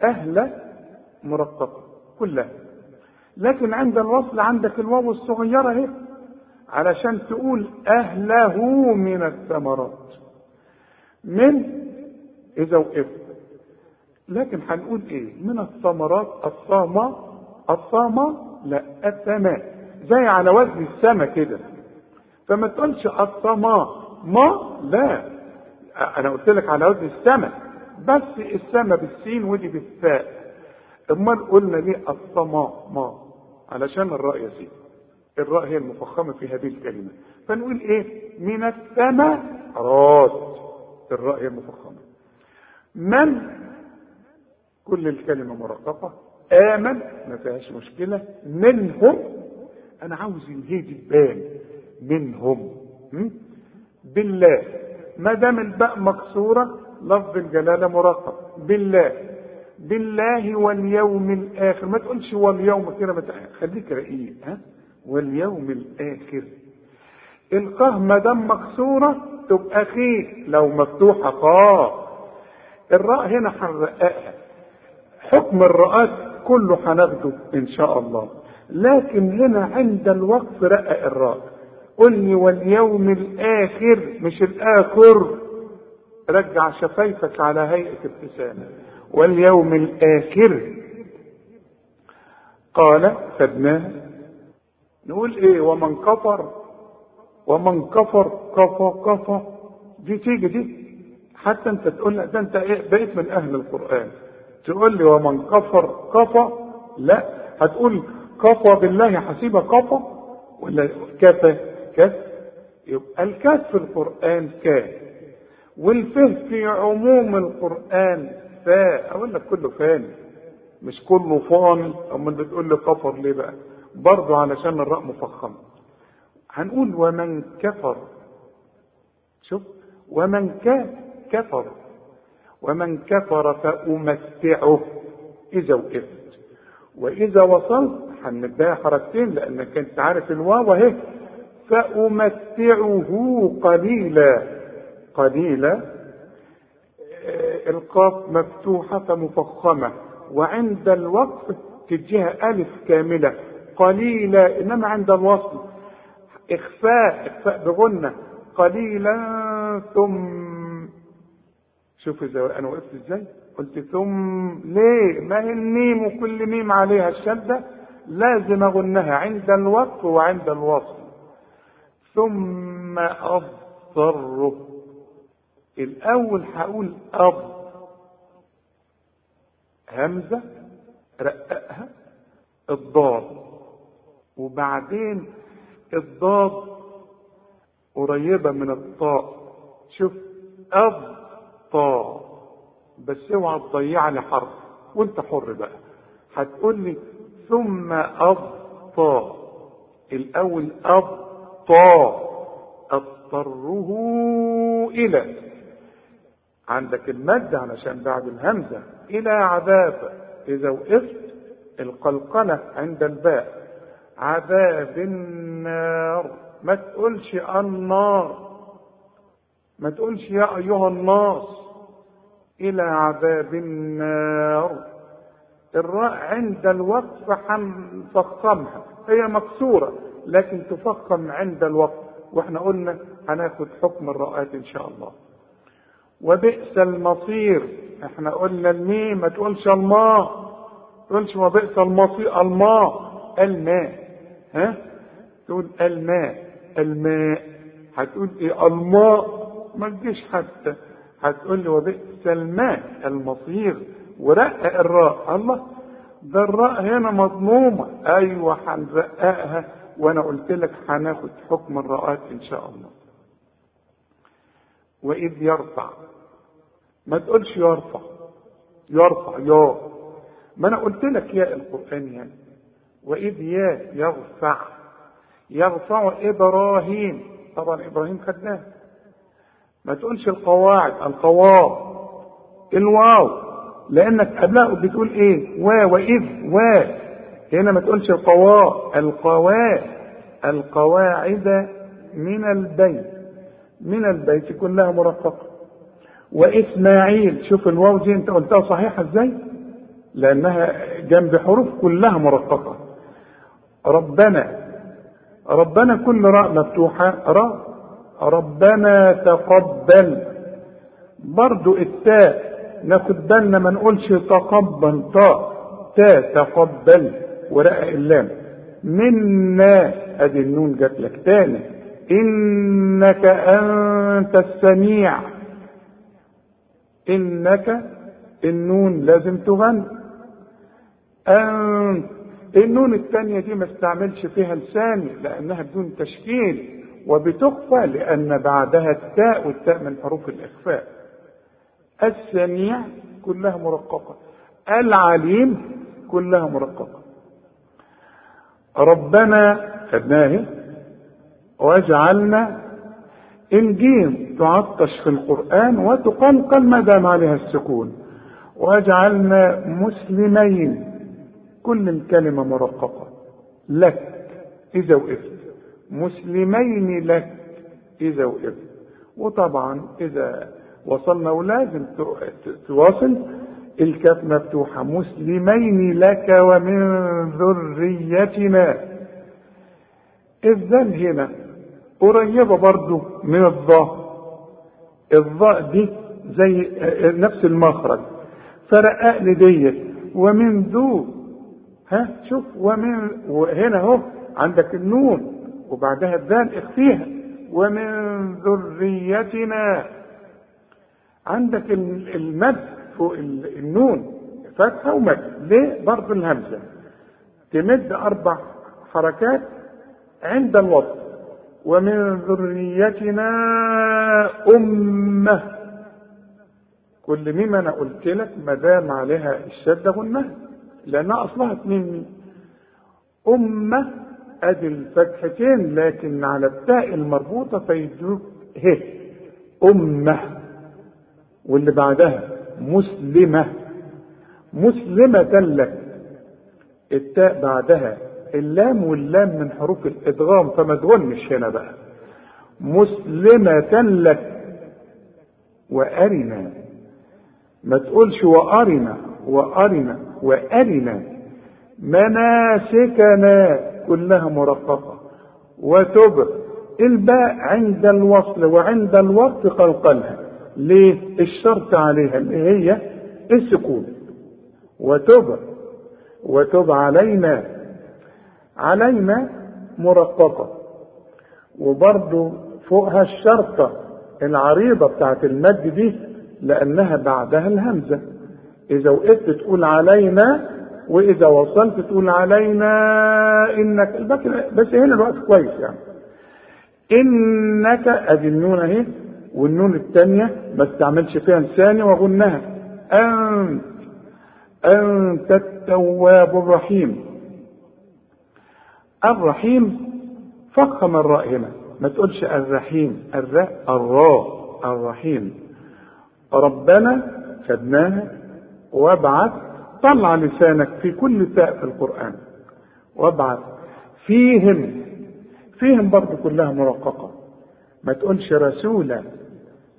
أهله مرققة كلها. لكن عند الوصل عندك الواو الصغيرة اهي علشان تقول أهله من الثمرات. من إذا وقفت لكن هنقول إيه؟ من الثمرات الصامة الصامة لا السماء. زي على وزن السما كده. فما تقولش الصما ما لا. أنا قلت لك على وزن السما بس السما بالسين ودي بالثاء أمال قلنا ليه الصما ما. علشان الراء يا سيدي. الراء هي المفخمة في هذه الكلمة. فنقول إيه؟ من السما رات الراء هي المفخمة. من؟ كل الكلمة مرققة. آمن ما فيهاش مشكلة. منهم أنا عاوز الهي تبان منهم بالله. ما دام الباء مكسوره لفظ الجلالة مرقق بالله. بالله واليوم الآخر. ما تقولش واليوم كده خليك رقيق ها؟ واليوم الآخر. القاه ما دام مكسوره تبقى خير. لو مفتوحة قاه. الراء هنا هنرققها حكم الرؤات كله هناخده إن شاء الله. لكن هنا عند الوقف رقق الراء قل لي واليوم الآخر مش الآخر. رجع شفايفك على هيئة ابتسامه واليوم الآخر. قال خدناها نقول إيه؟ ومن كفر. ومن كفر كفى كفى دي تيجي دي. حتى أنت تقول ده أنت إيه؟ بقيت من أهل القرآن. تقول لي ومن كفر كفى؟ لا. هتقول كفى بالله حسيبة كفى ولا كفى؟ كف يبقى الكاف في القرآن كاف. والفه في عموم القرآن فاء. أقول لك كله فاني مش كله فاني أمال بتقول لي كفر ليه بقى؟ برضه علشان الراء مفخمه هنقول ومن كفر. شوف. ومن كان كفر. ومن كفر فأمتعه إذا وقفت. وإذا وصلت هنديها حركتين لأنك أنت عارف الواو أهي. فأمتعه قليلا. قليلا القاف مفتوحة فمفخمة. وعند الوقف تديها ألف كاملة. قليلا إنما عند الوصل. إخفاء إخفاء بغنة. قليلا ثم شوف إذا أنا وقفت إزاي؟ قلت ثم ليه؟ ما هي الميم وكل ميم عليها الشدة؟ لازم أغنها عند الوقف وعند الوصل. ثم أضطره. الأول هقول اض همزة رققها الضاد. وبعدين الضاد قريبة من الطاء. شوف أض طاء بس اوعى تضيع لي حرف. وانت حر بقى. هتقول لي ثم الأول أض طاء أضطره إلى. عندك المد علشان بعد الهمزة. إلى عذاب. إذا وقفت القلقلة عند الباء. عذاب النار. ما تقولش النار. ما تقولش يا أيها الناس. إلى عذاب النار. الراء عند الوقف هنفخمها هي مكسورة لكن تفخم عند الوقف وإحنا قلنا هناخد حكم الراءات إن شاء الله. وبئس المصير. إحنا قلنا الميم ما تقولش الماء. تقولش وبئس المصير الماء. الماء. ها؟ تقول الماء. الماء. هتقول إيه؟ الماء. ما تجيش حتى. هتقول لي وبئس الماء المصير ورقق الراء. الله ده الراء هنا مضمومة أيوه هنرققها وأنا قلت لك هناخد حكم الراءات إن شاء الله. وإذ يرفع ما تقولش يرفع يرفع يا. ما أنا قلت لك يا القرآن يعني. وإذ يا يرفع يرفع إبراهيم. طبعا إبراهيم خدناه. ما تقولش القواعد القواعد الواو لأنك قبلها بتقول إيه؟ وا وإذ وا هنا ما تقولش القوا القوا القواعد من البيت. من البيت كلها مرققة. وإسماعيل شوف الواو دي أنت قلتها صحيحة إزاي؟ لأنها جنب حروف كلها مرققة. ربنا. ربنا كل راء مفتوحة. راء. ربنا تقبل. برضو التاء ناخد بالنا ما نقولش تقبل تاء تاء تقبل ورقق اللام. منا أدي النون جات لك. تاني إنك أنت السميع. إنك النون لازم تغنى أنت النون الثانية دي ما استعملش فيها لساني لأنها بدون تشكيل. وبتخفى لأن بعدها التاء والتاء من حروف الإخفاء. السميع كلها مرققة. العليم كلها مرققة. ربنا خدناه واجعلنا الجيم تعطش في القرآن وتقلقل ما دام عليها السكون. واجعلنا مسلمين. كل الكلمة مرققة. لك إذا وقفت. مسلمين لك إذا وقفت وطبعا إذا وصلنا ولازم تواصل. الكاف مفتوحة. مسلمين لك ومن ذريتنا. الذل هنا قريبة برضو من الظاء الظاء دي زي نفس المخرج. فرقق ديت ومن ذو ها شوف ومن وهنا أهو عندك النون. وبعدها الذال اخفيها. ومن ذريتنا عندك المد فوق النون فتحة ومد. ليه؟ برضه الهمزة. تمد أربع حركات عند الوصل ومن ذريتنا أمة. كل ميم أنا قلت لك ما دام عليها الشدة غنها لأنها أصلها اتنين. أمة أدي الفتحتين لكن على التاء المربوطة فيدوك ه أمة. واللي بعدها مسلمة. مسلمة لك. التاء بعدها اللام واللام من حروف الإدغام فما تغنش هنا بقى. مسلمة لك. وأرنا. ما تقولش وأرنا وأرنا وأرنا. مناسكنا. كلها مرققة. وتب. الباء عند الوصل وعند الوقت قلقلها. ليه؟ الشرط عليها اللي هي السكون. وتب. وتب علينا. علينا مرققة. وبرضو فوقها الشرطة العريضة بتاعت المد دي لأنها بعدها الهمزة. إذا وقفت تقول علينا وإذا وصلت تقول علينا إنك بس هنا الوقت كويس يعني. إنك أدي النون أهي والنون الثانية ما استعملش فيها لساني وغنها أنت أنت التواب الرحيم. الرحيم فخم الراء هنا. ما تقولش الرحيم الراء الراء الرحيم. ربنا خدناها وابعث طلع لسانك في كل تاء في القرآن. وابعث. فيهم. فيهم برضه كلها مرققة ما تقولش رسولا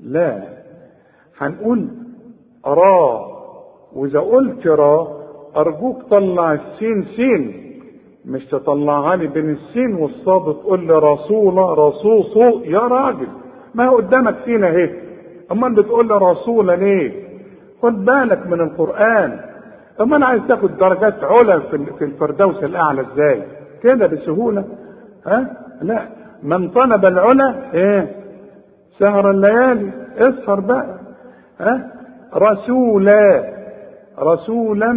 لا. هنقول را. وإذا قلت را أرجوك طلع السين سين. مش تطلعها لي بين السين والصاد تقول لي رسولة رصوصو يا راجل. ما قدامك فينا أهي. امال بتقول لي رسولة ليه؟ خد بالك من القرآن. اما أنا عايز تاخد درجات علا في الفردوس الأعلى إزاي؟ كده بسهولة. ها؟ لا. من طلب العلا إيه؟ سهر الليالي. اسهر بقى. ها؟ رسولا رسولا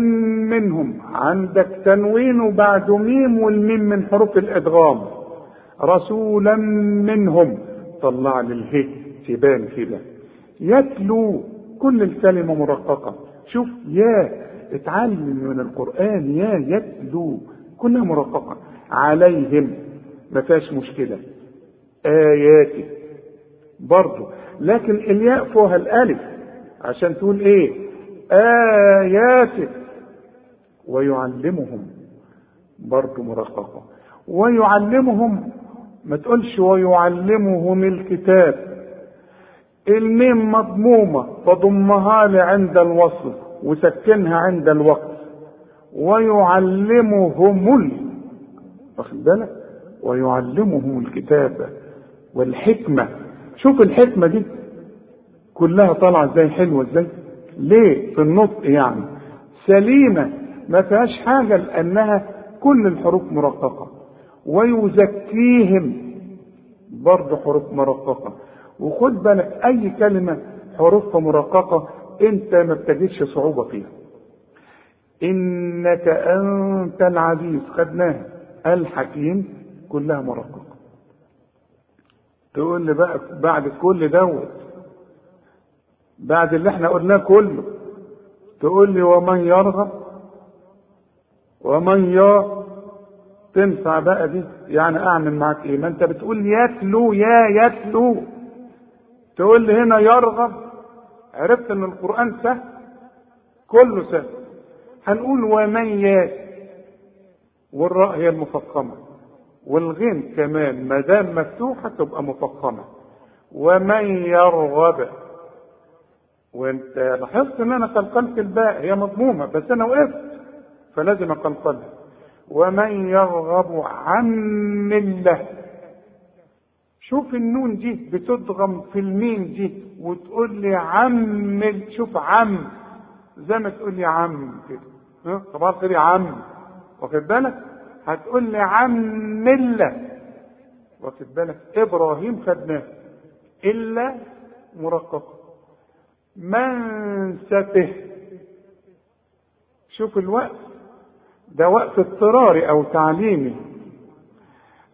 منهم. عندك تنوين وبعد ميم والميم من حروف الإدغام. رسولا منهم. طلع لي تبان كده. يتلو. كل الكلمة مرققة. شوف يا. اتعلم من القرآن يا يتلو. كلها مرققة. عليهم. ما فيهاش مشكلة. اياته برضه لكن الياء فوقها الألف. عشان تقول إيه؟ آياته ويعلمهم. برضه مرققة. ويعلمهم. ما تقولش ويعلمهم الكتاب. الميم مضمومة. فضمها لي عند الوصل. وسكنها عند الوقت. ويعلمهم ال واخد بالك؟ ويعلمهم الكتاب والحكمة. شوف الحكمة دي كلها طالعة إزاي؟ حلوة إزاي؟ ليه في النطق يعني؟ سليمة ما فيهاش حاجة لأنها كل الحروف مرققة. ويزكيهم برضه حروف مرققة. وخد بالك أي كلمة حروفها مرققة أنت ما بتجدش صعوبة فيها. إنك أنت العزيز خدناها. الحكيم كلها مرققة. تقول لي بقى بعد كل دوت بعد اللي إحنا قلناه كله تقول لي ومن يرغب؟ ومن يا تنفع بقى دي؟ يعني أعمل معاك إيه؟ ما أنت بتقول يتلو يا يتلو. تقول لي هنا يرغب عرفت إن القرآن سهل؟ كله سهل. هنقول ومن يا والراء هي المفخمة. والغين كمان ما دام مفتوحة تبقى مفخمة. ومن يرغب؟ وانت لاحظت إن أنا قلقلت الباء؟ هي مضمومة بس أنا وقفت فلازم أقلقلها. ومن يرغب عن مله شوف النون دي بتضغم في الميم دي وتقول لي عم شوف عم زي ما تقول لي عم كده. صباح الخير يا عم؟ واخد بالك؟ هتقول لي عم مله واخد بالك؟ إبراهيم خدناه. إلا مرققة. منسته شوف الوقت. ده وقت اضطراري أو تعليمي.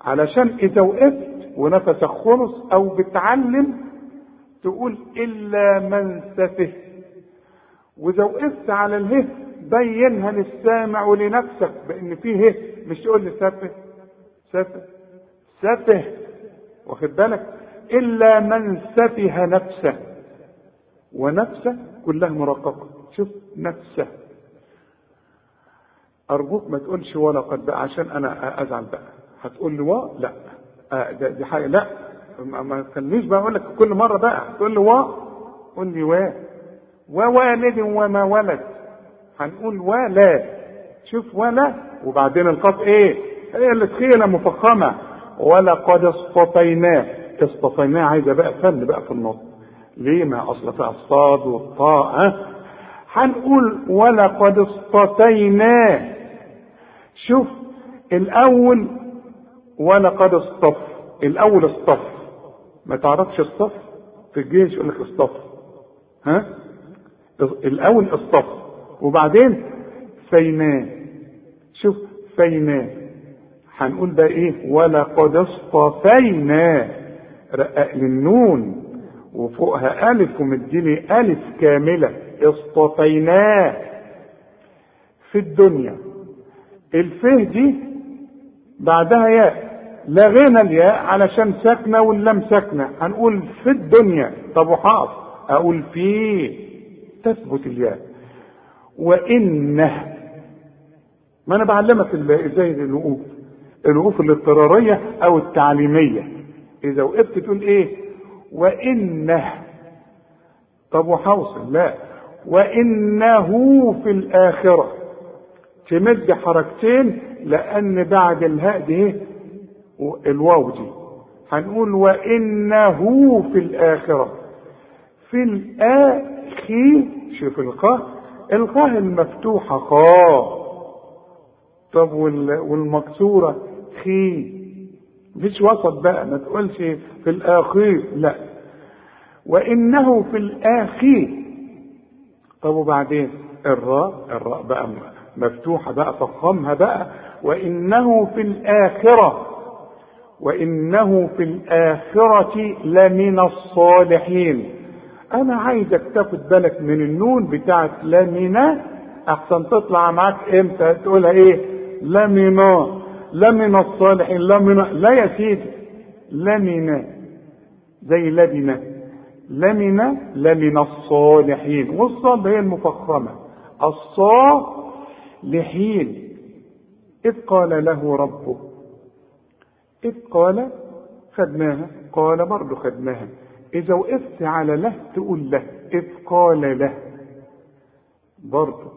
علشان إذا وقفت ونفسك خلص أو بتعلم تقول إلا منسته وإذا وقفت على اله بينها للسامع ولنفسك بأن فيه ه مش تقول لي سفه سفه سفه. واخد بالك؟ إلا من سفه نفسه. ونفسه كلها مرققة. شوف نفسه. أرجوك ما تقولش ولا قد بقى عشان أنا أزعل بقى. هتقول لي لا. دي حاجة. لا ما تخلينيش بقى أقول لك كل مرة بقى. تقول لي وا قول لي وا ووالد وما ولد. هنقول ولا شوف ولا وبعدين القاف إيه؟ هي اللي تخيلة مفخمة. ولقد اصطفيناه. اصطفيناه عايزة بقى فن بقى في النص. ليه؟ ما أصل فيها الصاد والطاء. هنقول ولقد اصطفيناه. شوف الأول ولقد اصطف الأول اصطف ما تعرفش الصف في الجيش يقول لك اصطف ها؟ الأول اصطف وبعدين فيناه شوف فيناه هنقول بقى إيه؟ ولقد اصطفينا. رقق للنون. وفوقها ألف ومديني ألف كاملة. اصطفيناه. في الدنيا. الفه دي بعدها ياء لغينا الياء علشان ساكنة واللام ساكنة. هنقول في الدنيا. طب وحاف أقول في تثبت الياء. وإنه ما أنا بعلمك إزاي الوقوف. الوقوف الاضطرارية أو التعليمية. إذا وقفت تقول إيه؟ وإنه. طب وحوصل لا. وإنه في الآخرة. تمد حركتين لأن بعد الهاء دي الواو دي. هنقول وإنه في الآخرة. في الاخي شوف القاء. القاء المفتوحة قا. طب والمكسوره خي. مفيش وسط بقى ما تقولش في الاخير لا. وإنه في الاخير طب وبعدين الراء؟ الراء بقى مفتوحة بقى فخمها بقى وإنه في الآخرة وإنه في الآخرة لمن الصالحين. أنا عايزك تاخد بالك من النون بتاعت لمن أحسن تطلع معاك إمتى؟ تقولها إيه؟ لمن لمن الصالحين لمن لا يا سيدي لمن زي لبنة لمن لمن الصالحين. والصاد هي المفخمة. الصالحين إذ قال له ربه إذ قال خدناها قال برضه خدناها إذا وقفت على له تقول له إذ قال له. برضه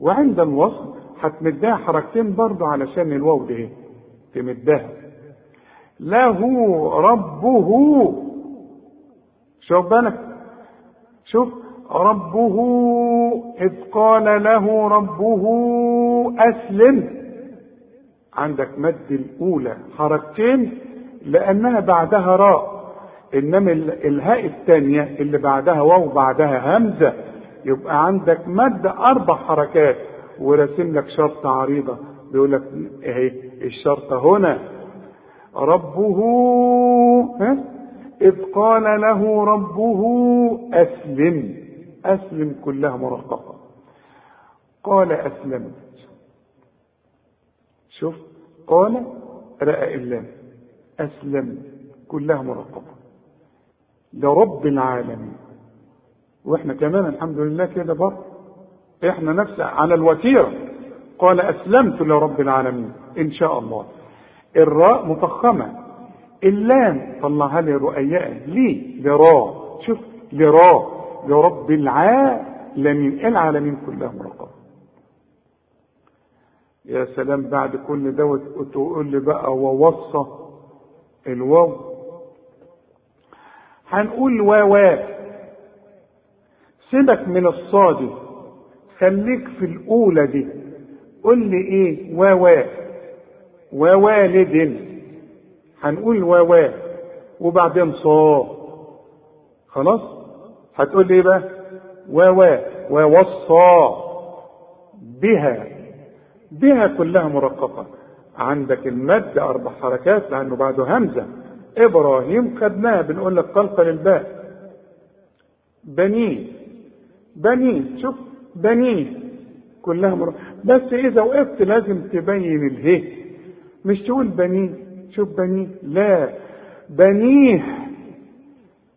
وعند الوصل هتمدها حركتين برضه علشان الواو دي تمدها. له ربه. شوف بالك شوف ربه. إذ قال له ربه أسلم. عندك مد الأولى حركتين لأنها بعدها راء. إنما الهاء الثانية اللي بعدها واو بعدها همزة. يبقى عندك مد أربع حركات وراسم لك شرطة عريضة. بيقول لك اهي الشرطة هنا. ربه ها؟ إذ قال له ربه أسلم. أسلم كلها مرققة. قال أسلمت. شوف قال رأى اللام أسلم كلها مرققة. لرب العالمين. وإحنا كمان الحمد لله كده برضه إحنا نفس على الوتيرة. قال أسلمت لرب العالمين. إن شاء الله. الراء مفخمة. اللام طلعها لي رؤياء. ليه؟ لرا شوف لرا لرب العالمين العالمين كلها مرقبة يا سلام بعد كل دوت تقول لي بقى ووصى الواو. هنقول واوا سيبك من الصادي خليك في الأولى دي. قول لي إيه؟ واوا ووالد هنقول واوا وبعدين صا. خلاص؟ هتقول لي إيه بقى؟ واوا ووصى بها. بها كلها مرققة. عندك المد أربع حركات لأنه بعده همزة. إبراهيم خدناها بنقول لك قلقل الباء بنيه بنيه شوف بنيه كلها مرققة بس إذا وقفت لازم تبين اله مش تقول بنيه شوف بنيه لا. بنيه.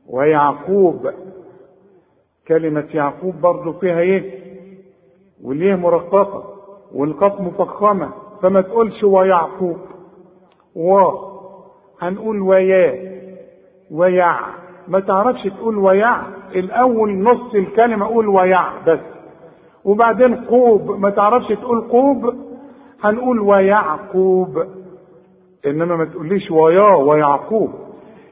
ويعقوب. كلمة يعقوب برضو فيها إيه؟ وليه مرققة والقاف مفخمة فما تقولش ويعقوب و هنقول ويا ويع ما تعرفش تقول ويع الأول نص الكلمة قول ويع بس. وبعدين قوب ما تعرفش تقول قوب؟ هنقول ويعقوب إنما ما تقوليش ويا ويعقوب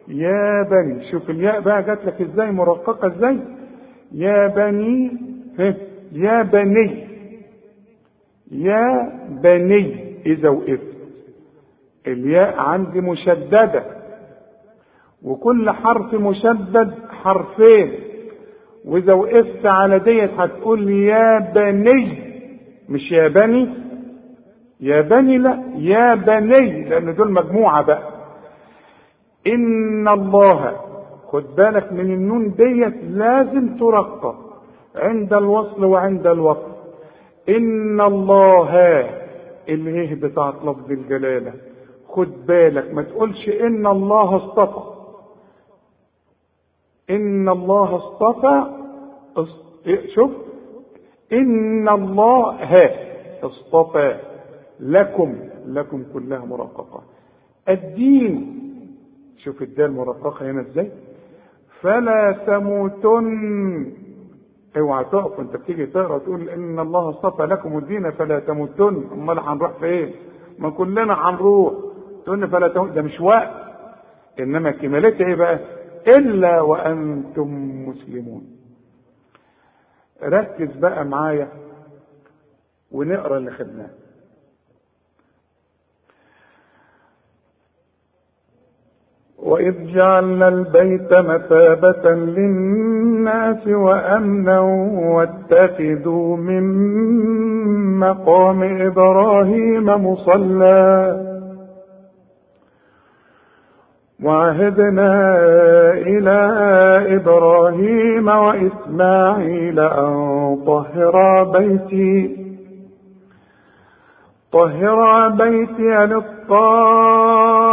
يا بني شوف الياء بقى جات لك إزاي؟ مرققة إزاي؟ يا بني يا بني. يا بني إذا وقفت. الياء عندي مشددة. وكل حرف مشدد حرفين. وإذا وقفت على ديت هتقول يا بني. مش يا بني. يا بني لا يا بني لأن دول مجموعة بقى. إن الله خد بالك من النون ديت لازم ترقق عند الوصل وعند الوقف إن الله اله بتاعت لفظ الجلالة. خد بالك ما تقولش إن الله اصطفى. إن الله اصطفى شوف. إن الله اصطفى لكم لكم كلها مرققة. الدين شوف الدال مرققة هنا إزاي؟ فلا تموتن. اوعى تقف انت بتيجي تقرأ تقول إن الله اصطفى لكم الدين فلا تموتن. أمال هنروح فين؟ ما كلنا هنروح. تقول فلا تموت. ده مش وقت. إنما كمالتها إيه بقى؟ إلا وأنتم مسلمون. ركز بقى معايا ونقرأ اللي خدناه. وإذ جعلنا البيت مثابة للناس وأمنا واتخذوا من مقام إبراهيم مصلى وعهدنا إلى إبراهيم وإسماعيل أن طهرا بيتي طهرا بيتي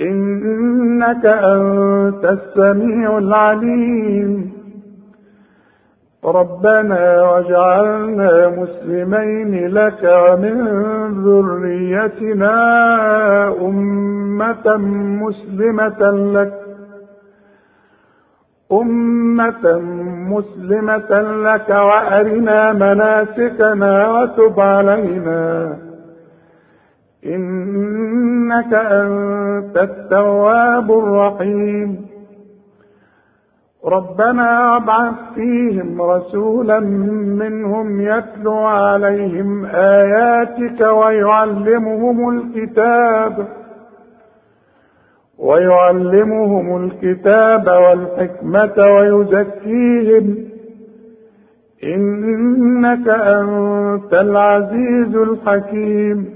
إنك أنت السميع العليم. ربنا واجعلنا مسلمين لك ومن ذريتنا أمة مسلمة لك. أمة مسلمة لك وأرنا مناسكنا وتب علينا. إنك أنت التواب الرحيم. ربنا ابعث فيهم رسولا منهم يتلو عليهم آياتك ويعلمهم الكتاب ويعلمهم الكتاب والحكمة ويزكيهم. إنك أنت العزيز الحكيم.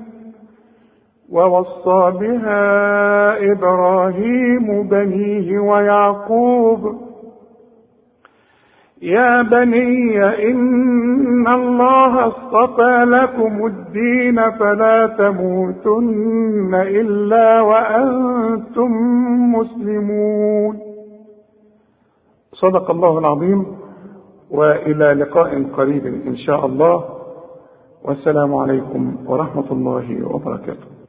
ووصى بها إبراهيم بنيه ويعقوب يا بني إن الله اصطفى لكم الدين فلا تموتن إلا وأنتم مسلمون. صدق الله العظيم وإلى لقاء قريب إن شاء الله. والسلام عليكم ورحمة الله وبركاته.